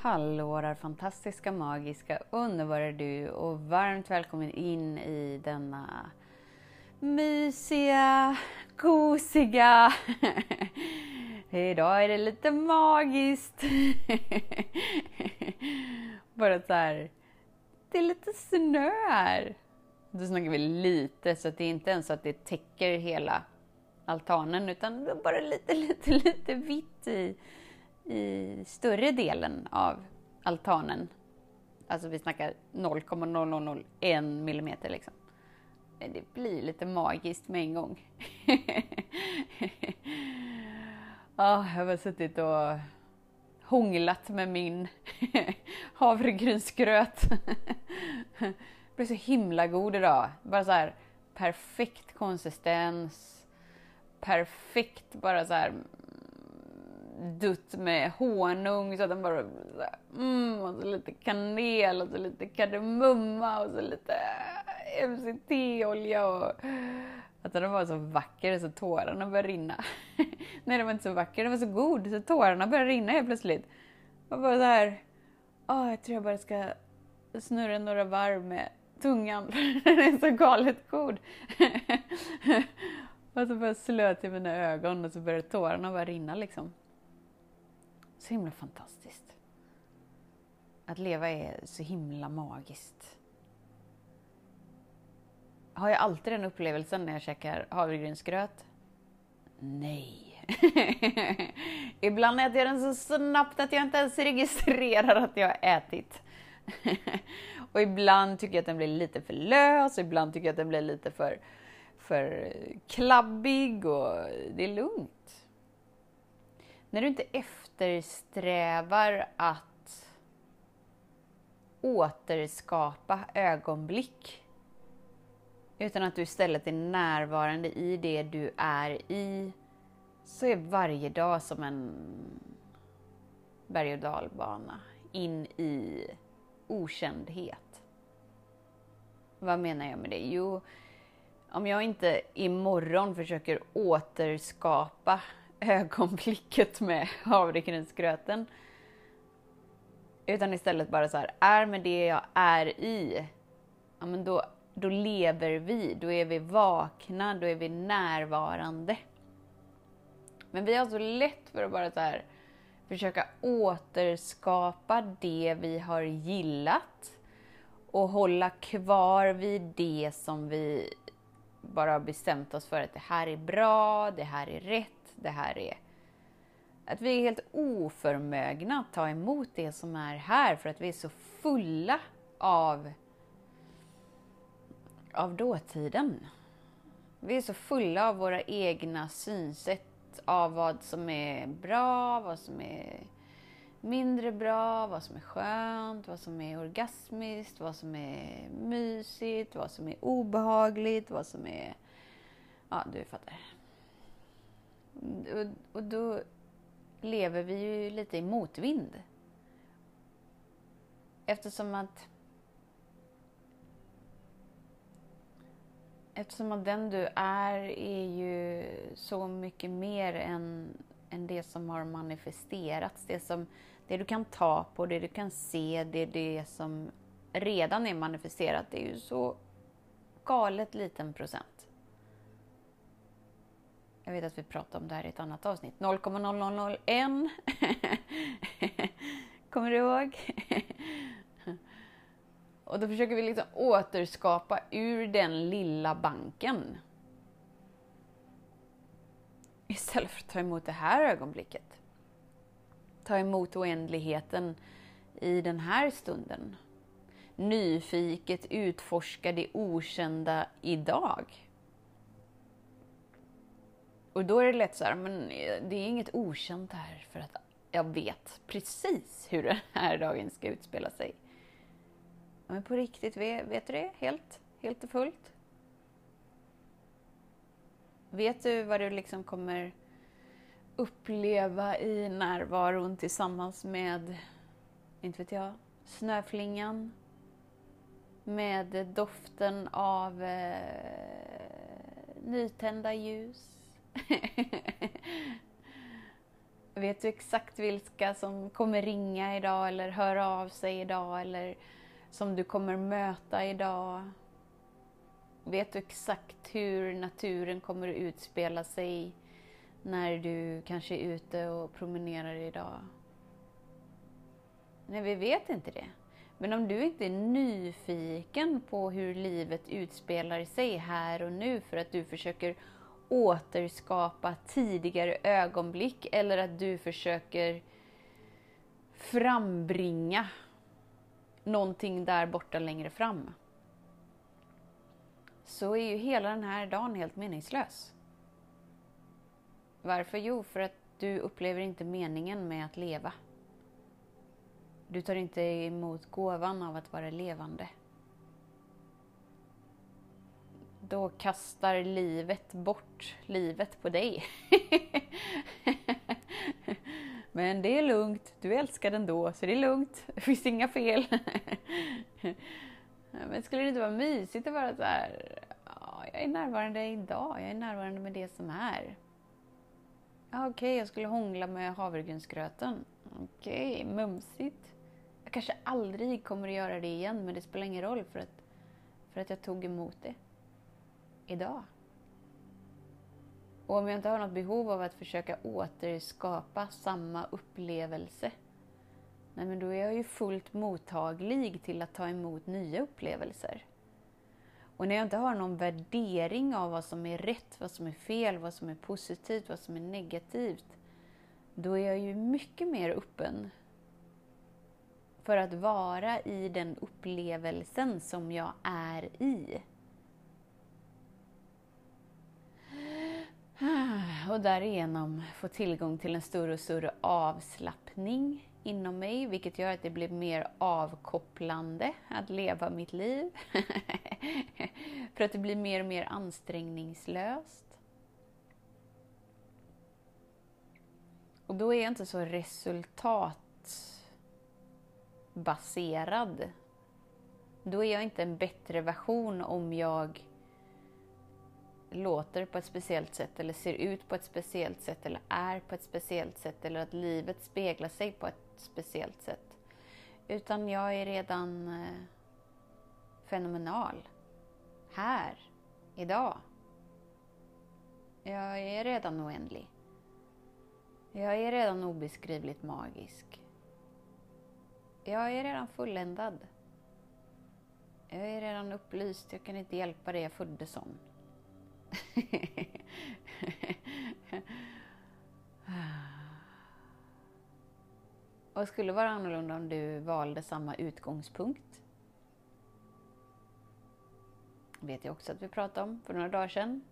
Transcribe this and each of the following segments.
Hallå där fantastiska, magiska, underbara du och varmt välkommen in i denna mysiga, gosiga... Idag är det lite magiskt. Bara så här, det är lite snö här. Då snackar vi lite, så att det är inte ens så att det täcker hela altanen utan bara lite, lite, lite vitt i i större delen av altanen. Alltså vi snackar 0,0001 millimeter liksom. Det blir lite magiskt med en gång. ja, ah, jag har suttit och hånglat med min havregrynsgröt. Det blev så himla god idag. Bara så här perfekt konsistens. Perfekt bara så här dutt med honung så att den bara mm, och så lite kanel och så lite kardemumma och så lite MCT-olja och att den var så vacker så tårarna började rinna. Nej, den var inte så vacker, den var så god så tårarna började rinna helt plötsligt. Och bara så här, åh, jag tror jag bara ska snurra några varv med tungan för den är så galet god. och så bara slöt jag mina ögon och så började tårarna bara rinna liksom. Så himla fantastiskt. Att leva är så himla magiskt. Har jag alltid den upplevelsen när jag käkar havregrynsgröt? Nej. Ibland äter jag den så snabbt att jag inte ens registrerar att jag har ätit. och ibland tycker jag att den blir lite för lös, och ibland tycker jag att den blir lite för, för klabbig och det är lugnt. När du inte eftersträvar att återskapa ögonblick utan att du istället är närvarande i det du är i så är varje dag som en berg och dalbana in i okändhet. Vad menar jag med det? Jo, om jag inte imorgon försöker återskapa ögonblicket med havregrynsgröten. Utan istället bara så här, är med det jag är i, ja men då, då lever vi, då är vi vakna, då är vi närvarande. Men vi har så lätt för att bara så här, försöka återskapa det vi har gillat och hålla kvar vid det som vi bara har bestämt oss för att det här är bra, det här är rätt, det här är. Att vi är helt oförmögna att ta emot det som är här för att vi är så fulla av, av dåtiden. Vi är så fulla av våra egna synsätt av vad som är bra, vad som är mindre bra, vad som är skönt, vad som är orgasmiskt, vad som är mysigt, vad som är obehagligt, vad som är... Ja, du fattar. Och, och då lever vi ju lite i motvind. Eftersom att Eftersom att den du är är ju så mycket mer än, än det som har manifesterats. Det, som, det du kan ta på, det du kan se, det, det som redan är manifesterat. Det är ju så galet liten procent. Jag vet att vi pratade om det här i ett annat avsnitt. 0,0001. Kommer du ihåg? Och då försöker vi liksom återskapa ur den lilla banken. Istället för att ta emot det här ögonblicket. Ta emot oändligheten i den här stunden. Nyfiket utforska det okända idag. Och då är det lätt så här, men eh, det är inget okänt här för att jag vet precis hur den här dagen ska utspela sig. Men på riktigt, vet, du det? Helt, helt och fullt? Vet du vad du liksom kommer uppleva i närvaron tillsammans med, inte vet jag, snöflingan? Med doften av eh, nytända ljus? Vet du exakt vilka som kommer ringa idag eller höra av sig idag eller som du kommer möta idag? Vet du exakt hur naturen kommer att utspela sig när du kanske är ute och promenerar idag? Nej, vi vet inte det. Men om du inte är nyfiken på hur livet utspelar sig här och nu för att du försöker återskapa tidigare ögonblick eller att du försöker frambringa någonting där borta längre fram. Så är ju hela den här dagen helt meningslös. Varför? Jo, för att du upplever inte meningen med att leva. Du tar inte emot gåvan av att vara levande. Då kastar livet bort livet på dig. Men det är lugnt, du älskar den då, så det är lugnt. Det finns inga fel. Men skulle det inte vara mysigt att vara så här, jag är närvarande idag, jag är närvarande med det som är. Okej, okay, jag skulle hångla med havregrynsgröten. Okej, okay, mumsigt. Jag kanske aldrig kommer att göra det igen, men det spelar ingen roll för att, för att jag tog emot det idag. Och om jag inte har något behov av att försöka återskapa samma upplevelse, nej men då är jag ju fullt mottaglig till att ta emot nya upplevelser. Och när jag inte har någon värdering av vad som är rätt, vad som är fel, vad som är positivt, vad som är negativt, då är jag ju mycket mer öppen för att vara i den upplevelsen som jag är i. Och därigenom få tillgång till en större och större avslappning inom mig, vilket gör att det blir mer avkopplande att leva mitt liv. För att det blir mer och mer ansträngningslöst. Och då är jag inte så resultatbaserad. Då är jag inte en bättre version om jag låter på ett speciellt sätt eller ser ut på ett speciellt sätt eller är på ett speciellt sätt eller att livet speglar sig på ett speciellt sätt. Utan jag är redan eh, fenomenal. Här, idag. Jag är redan oändlig. Jag är redan obeskrivligt magisk. Jag är redan fulländad. Jag är redan upplyst. Jag kan inte hjälpa det jag föddes som. Och det skulle vara annorlunda om du valde samma utgångspunkt. vet jag också att vi pratade om för några dagar sedan.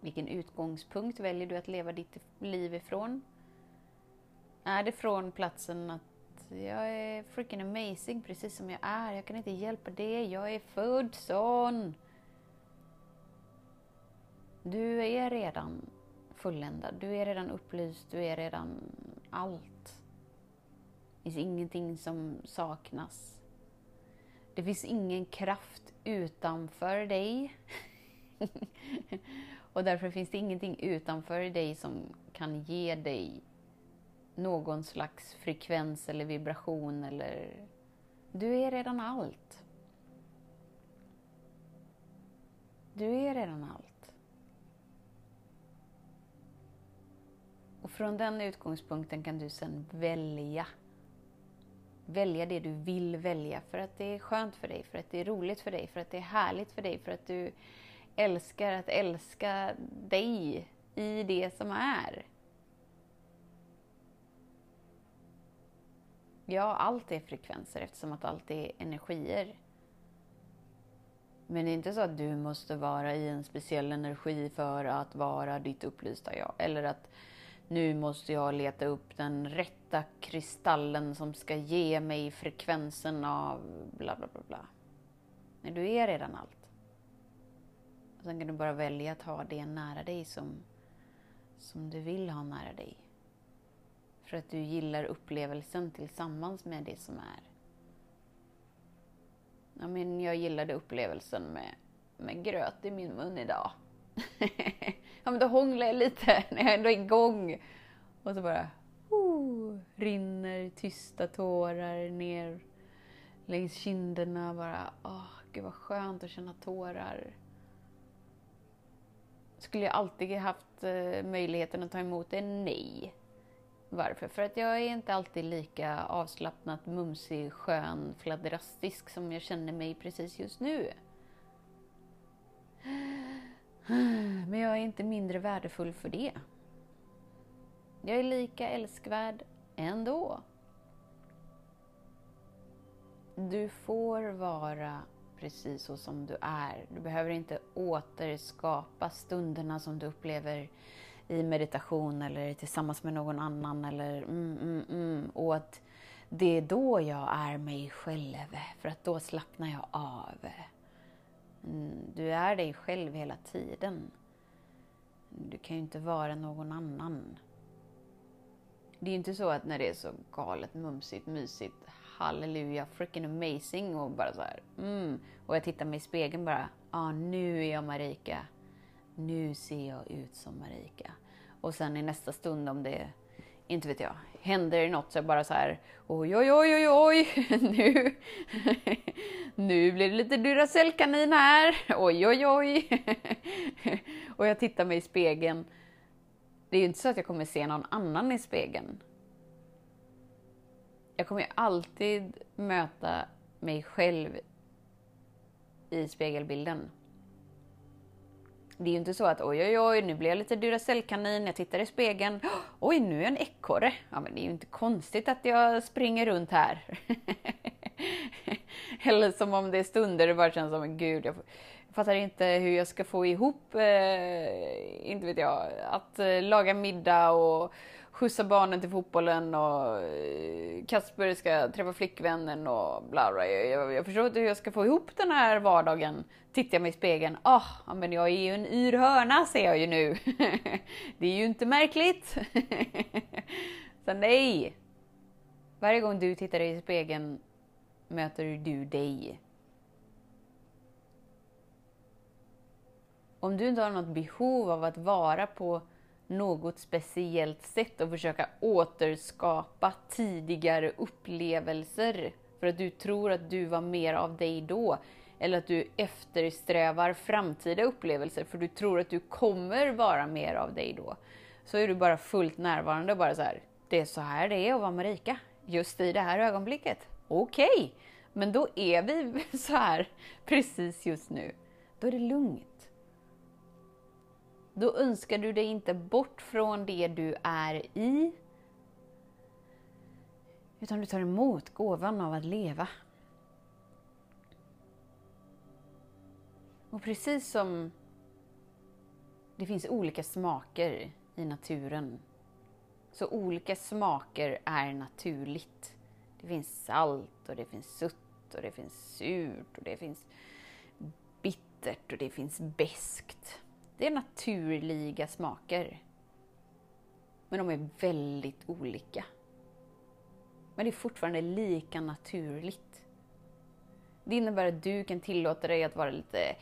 Vilken utgångspunkt väljer du att leva ditt liv ifrån? Är det från platsen att jag är freaking amazing precis som jag är, jag kan inte hjälpa det, jag är född sån. Du är redan fulländad, du är redan upplyst, du är redan allt. Det finns ingenting som saknas. Det finns ingen kraft utanför dig. och därför finns det ingenting utanför dig som kan ge dig någon slags frekvens eller vibration eller... Du är redan allt. Du är redan allt. Från den utgångspunkten kan du sedan välja. Välja det du vill välja för att det är skönt för dig, för att det är roligt för dig, för att det är härligt för dig, för att du älskar att älska dig i det som är. Ja, allt är frekvenser eftersom att allt är energier. Men det är inte så att du måste vara i en speciell energi för att vara ditt upplysta jag. Eller att nu måste jag leta upp den rätta kristallen som ska ge mig frekvensen av bla bla bla bla. Men du är redan allt. Och sen kan du bara välja att ha det nära dig som, som du vill ha nära dig. För att du gillar upplevelsen tillsammans med det som är. Ja, men jag gillade upplevelsen med, med gröt i min mun idag. ja, men då hånglar jag lite när jag ändå är igång. Och så bara oh, rinner tysta tårar ner längs kinderna. Bara, åh, gud vad skönt att känna tårar. Skulle jag alltid haft eh, möjligheten att ta emot det? Nej. Varför? För att jag är inte alltid lika avslappnat, mumsig, skön, fladderastisk som jag känner mig precis just nu. Men jag är inte mindre värdefull för det. Jag är lika älskvärd ändå. Du får vara precis så som du är. Du behöver inte återskapa stunderna som du upplever i meditation eller tillsammans med någon annan eller mm, mm, mm. Och att det är då jag är mig själv, för att då slappnar jag av. Mm, du är dig själv hela tiden. Du kan ju inte vara någon annan. Det är ju inte så att när det är så galet, mumsigt, mysigt, halleluja, freaking amazing och bara så här, mm. Och jag tittar mig i spegeln bara, ja ah, nu är jag Marika. Nu ser jag ut som Marika. Och sen i nästa stund om det, inte vet jag, händer det något så är det bara så här, oj oj oj oj oj, nu, nu blir det lite Duracellkanin här, oj oj oj. Och jag tittar mig i spegeln. Det är ju inte så att jag kommer se någon annan i spegeln. Jag kommer ju alltid möta mig själv i spegelbilden. Det är ju inte så att oj, oj, oj, nu blir jag lite Duracellkanin, jag tittar i spegeln, oj, nu är jag en ekorre. Ja, men det är ju inte konstigt att jag springer runt här. Eller som om det är stunder det bara känns som, gud, jag fattar inte hur jag ska få ihop, eh, inte vet jag, att eh, laga middag och skjutsa barnen till fotbollen och eh, Kasper ska träffa flickvännen och bla bla. Jag, jag förstår inte hur jag ska få ihop den här vardagen. Tittar jag mig i spegeln, ah, oh, men jag är ju en yr hörna ser jag ju nu. det är ju inte märkligt. Så nej. Varje gång du tittar dig i spegeln möter du dig. Om du inte har något behov av att vara på något speciellt sätt och försöka återskapa tidigare upplevelser för att du tror att du var mer av dig då. Eller att du eftersträvar framtida upplevelser för du tror att du kommer vara mer av dig då. Så är du bara fullt närvarande och bara så här, det är så här det är att vara Marika. Just i det här ögonblicket. Okej, okay. men då är vi så här precis just nu. Då är det lugnt. Då önskar du dig inte bort från det du är i. Utan du tar emot gåvan av att leva. Och precis som det finns olika smaker i naturen, så olika smaker är naturligt. Det finns salt och det finns sött och det finns surt och det finns bittert och det finns beskt. Det är naturliga smaker. Men de är väldigt olika. Men det är fortfarande lika naturligt. Det innebär att du kan tillåta dig att vara lite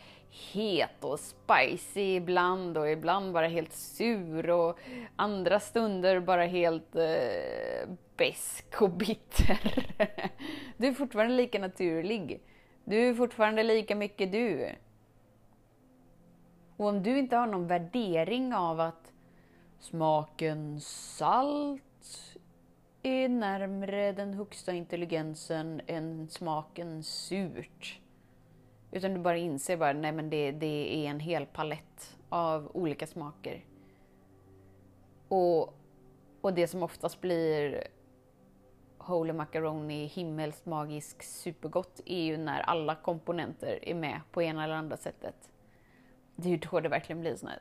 het och spicy ibland och ibland bara helt sur och andra stunder bara helt eh, besk och bitter. Du är fortfarande lika naturlig. Du är fortfarande lika mycket du. Och om du inte har någon värdering av att smaken salt är närmre den högsta intelligensen än smaken surt. Utan du bara inser bara, nej men det, det är en hel palett av olika smaker. Och, och det som oftast blir Holy Macaroni, himmelskt magisk supergott är ju när alla komponenter är med på ena eller andra sättet det är ju då det verkligen blir sån här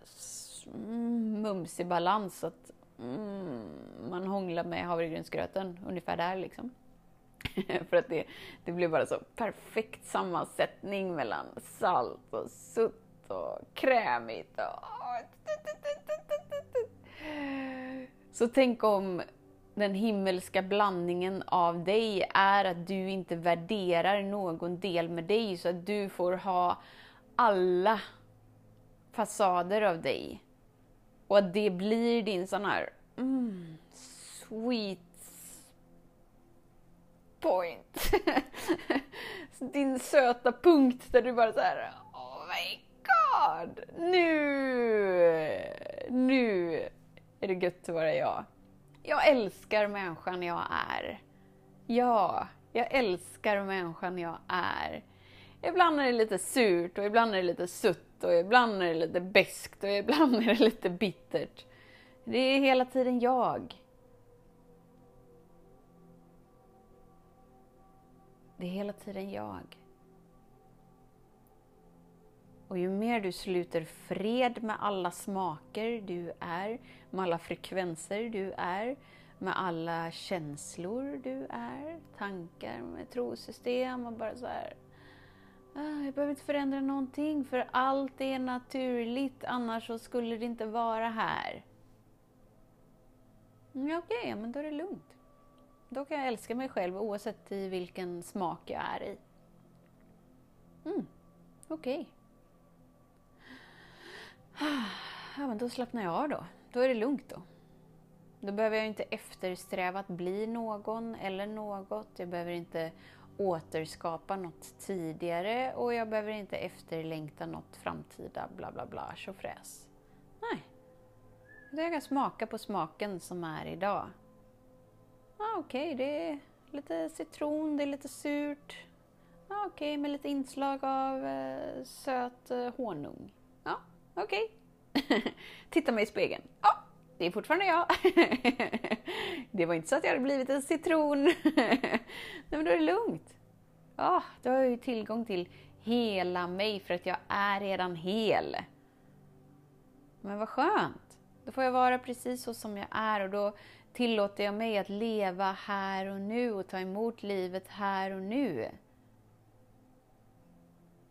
mm, mumsig balans. Att mm, man hånglar med havregrynsgröten, ungefär där liksom. För att det, det blir bara så perfekt sammansättning mellan salt och sutt och krämigt. Och... Så tänk om den himmelska blandningen av dig är att du inte värderar någon del med dig så att du får ha alla fasader av dig. Och att det blir din sån här mm, sweet point. din söta punkt där du bara så här, oh my god, nu, nu är det gött att vara jag. Jag älskar människan jag är. Ja, jag älskar människan jag är. Ibland är det lite surt och ibland är det lite sutt och ibland är det lite beskt och ibland är det lite bittert. Det är hela tiden jag. Det är hela tiden jag. Och ju mer du sluter fred med alla smaker du är, med alla frekvenser du är, med alla känslor du är, tankar, med trosystem och bara så här. Ah, jag behöver inte förändra någonting för allt är naturligt, annars så skulle det inte vara här. Mm, ja, Okej, okay, men då är det lugnt. Då kan jag älska mig själv oavsett i vilken smak jag är i. Mm, Okej. Okay. Ja, men då slappnar jag av då. Då är det lugnt då. Då behöver jag inte eftersträva att bli någon eller något. Jag behöver inte återskapa något tidigare och jag behöver inte efterlängta något framtida bla bla bla tjofräs. Nej. Jag kan smaka på smaken som är idag. Ah, Okej, okay, det är lite citron, det är lite surt. Ah, Okej, okay, med lite inslag av eh, söt eh, honung. Ja, okej. Okay. Titta mig i spegeln. Ja, det är fortfarande jag. det var inte så att jag hade blivit en citron. Nej, men då är det lugnt. Ja, då har jag ju tillgång till hela mig för att jag är redan hel. Men vad skönt. Då får jag vara precis så som jag är och då tillåter jag mig att leva här och nu och ta emot livet här och nu.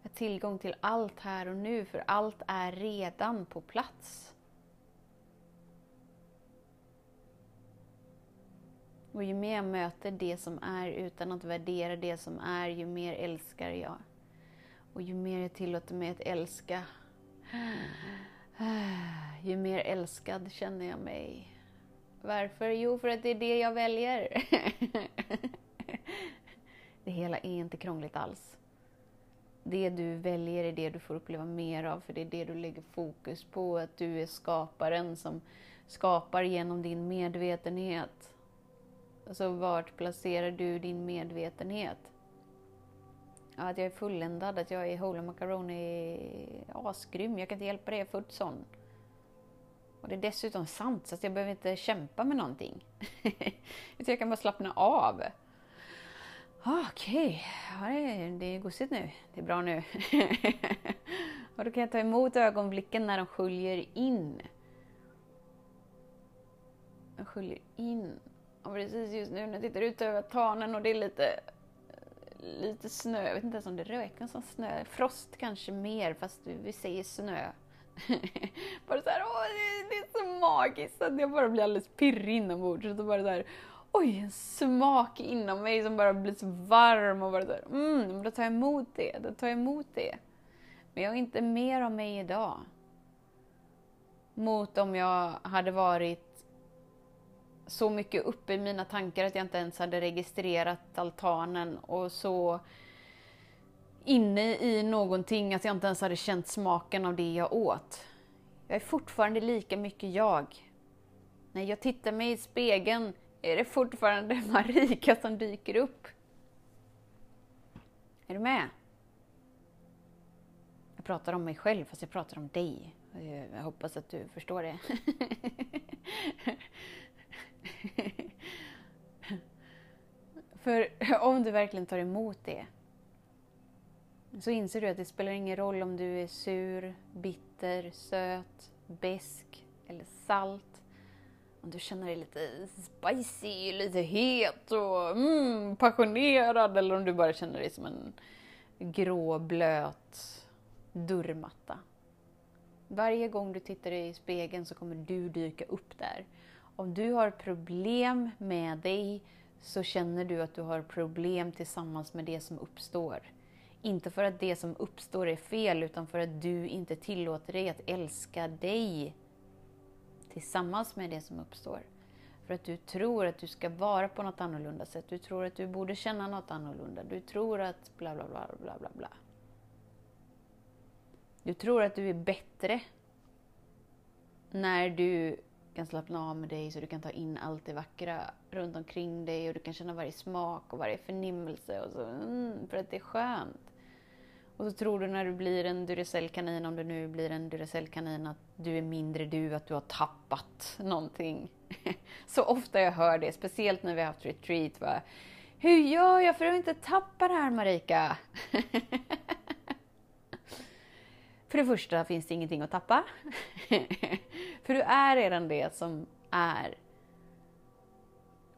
Jag har tillgång till allt här och nu, för allt är redan på plats. Och ju mer jag möter det som är utan att värdera det som är, ju mer älskar jag. Och ju mer jag tillåter mig att älska, ju mer älskad känner jag mig. Varför? Jo, för att det är det jag väljer. det hela är inte krångligt alls. Det du väljer är det du får uppleva mer av, för det är det du lägger fokus på, att du är skaparen som skapar genom din medvetenhet. Alltså, vart placerar du din medvetenhet? Ja, att jag är fulländad, att jag är Holy Macaroni asgrym. Jag kan inte hjälpa det, jag är född sån. Och det är dessutom sant, så att jag behöver inte kämpa med någonting. Utan jag kan bara slappna av. Ah, okej, okay. ja, det är gosigt nu. Det är bra nu. och då kan jag ta emot ögonblicken när de sköljer in. De sköljer in. Och precis just nu när jag tittar ut över tanen och det är lite, lite snö. Jag vet inte ens om det räknas som snö. Frost kanske mer, fast vi säger snö. bara så här, åh, det, är så magiskt att jag bara blir alldeles pirrig inombords. Och så bara så här, oj, en smak inom mig som bara blir så varm och bara så här, mm, då tar jag emot det, då tar jag emot det. Men jag har inte mer av mig idag. Mot om jag hade varit så mycket uppe i mina tankar att jag inte ens hade registrerat altanen och så inne i någonting att jag inte ens hade känt smaken av det jag åt. Jag är fortfarande lika mycket jag. När jag tittar mig i spegeln är det fortfarande Marika som dyker upp. Är du med? Jag pratar om mig själv fast jag pratar om dig. Jag hoppas att du förstår det. För om du verkligen tar emot det så inser du att det spelar ingen roll om du är sur, bitter, söt, besk eller salt. Om du känner dig lite spicy, lite het och mm, passionerad eller om du bara känner dig som en grå, blöt dörrmatta. Varje gång du tittar i spegeln så kommer du dyka upp där. Om du har problem med dig så känner du att du har problem tillsammans med det som uppstår. Inte för att det som uppstår är fel, utan för att du inte tillåter dig att älska dig tillsammans med det som uppstår. För att du tror att du ska vara på något annorlunda sätt. Du tror att du borde känna något annorlunda. Du tror att bla bla bla bla bla bla. Du tror att du är bättre när du kan slappna av med dig så du kan ta in allt det vackra runt omkring dig och du kan känna varje smak och varje förnimmelse och så, mm, för att det är skönt. Och så tror du när du blir en Duracellkanin, om du nu blir en Duracellkanin, att du är mindre du, att du har tappat någonting. Så ofta jag hör det, speciellt när vi har haft retreat. Va? Hur gör jag för att inte tappa det här Marika? för det första finns det ingenting att tappa. för du är redan det som är.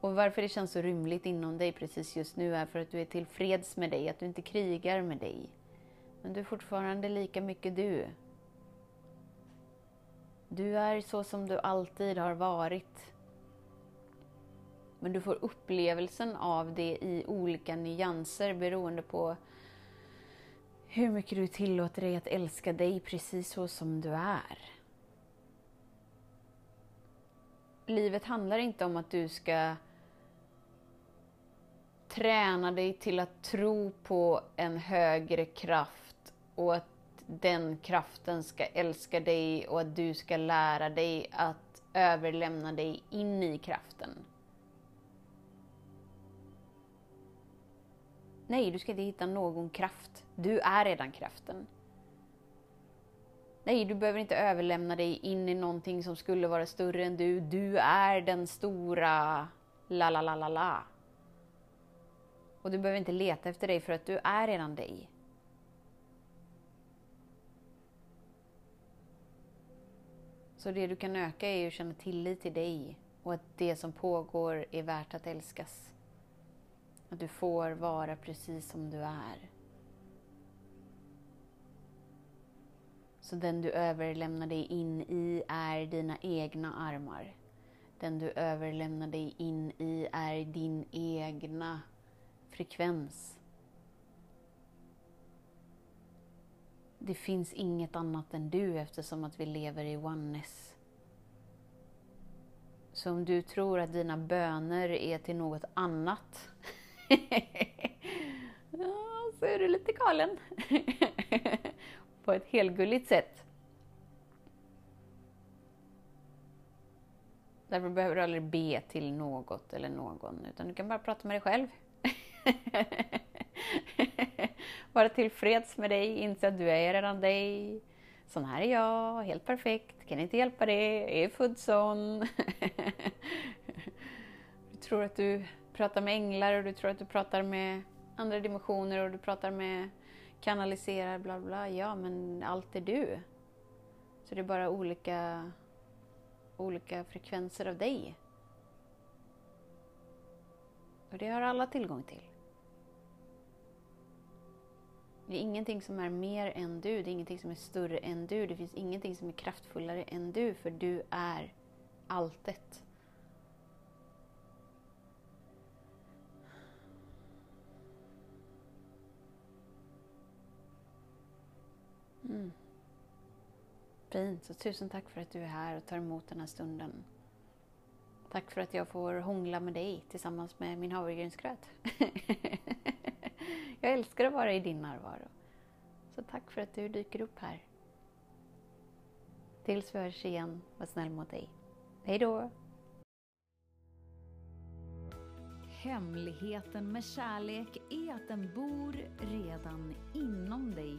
Och varför det känns så rymligt inom dig precis just nu är för att du är tillfreds med dig, att du inte krigar med dig. Men du är fortfarande lika mycket du. Du är så som du alltid har varit. Men du får upplevelsen av det i olika nyanser beroende på hur mycket du tillåter dig att älska dig precis så som du är. Livet handlar inte om att du ska träna dig till att tro på en högre kraft och att den kraften ska älska dig och att du ska lära dig att överlämna dig in i kraften. Nej, du ska inte hitta någon kraft. Du är redan kraften. Nej, du behöver inte överlämna dig in i någonting som skulle vara större än du. Du är den stora la la la la la. Och du behöver inte leta efter dig för att du är redan dig. Så det du kan öka är att känna tillit till dig och att det som pågår är värt att älskas. Att du får vara precis som du är. Så den du överlämnar dig in i är dina egna armar. Den du överlämnar dig in i är din egna frekvens. det finns inget annat än du eftersom att vi lever i oneness. Så om du tror att dina böner är till något annat så är du lite galen. På ett helgulligt sätt. Därför behöver du aldrig be till något eller någon, utan du kan bara prata med dig själv. Vara tillfreds med dig, inse att du är redan dig. Sån här är jag, helt perfekt, kan inte hjälpa det, är född sån. du tror att du pratar med änglar och du tror att du pratar med andra dimensioner och du pratar med kanaliserar, bla bla. Ja, men allt är du. Så det är bara olika, olika frekvenser av dig. Och det har alla tillgång till. Det är ingenting som är mer än du, det är ingenting som är större än du, det finns ingenting som är kraftfullare än du, för du är alltet. Fint, så tusen tack för att du är här och tar emot den här stunden. Tack för att jag får hångla med dig tillsammans med min havregrynsgröt. Jag älskar att vara i din närvaro. Så tack för att du dyker upp här. Tills vi hörs igen, var snäll mot dig. Hej då! Hemligheten med kärlek är att den bor redan inom dig.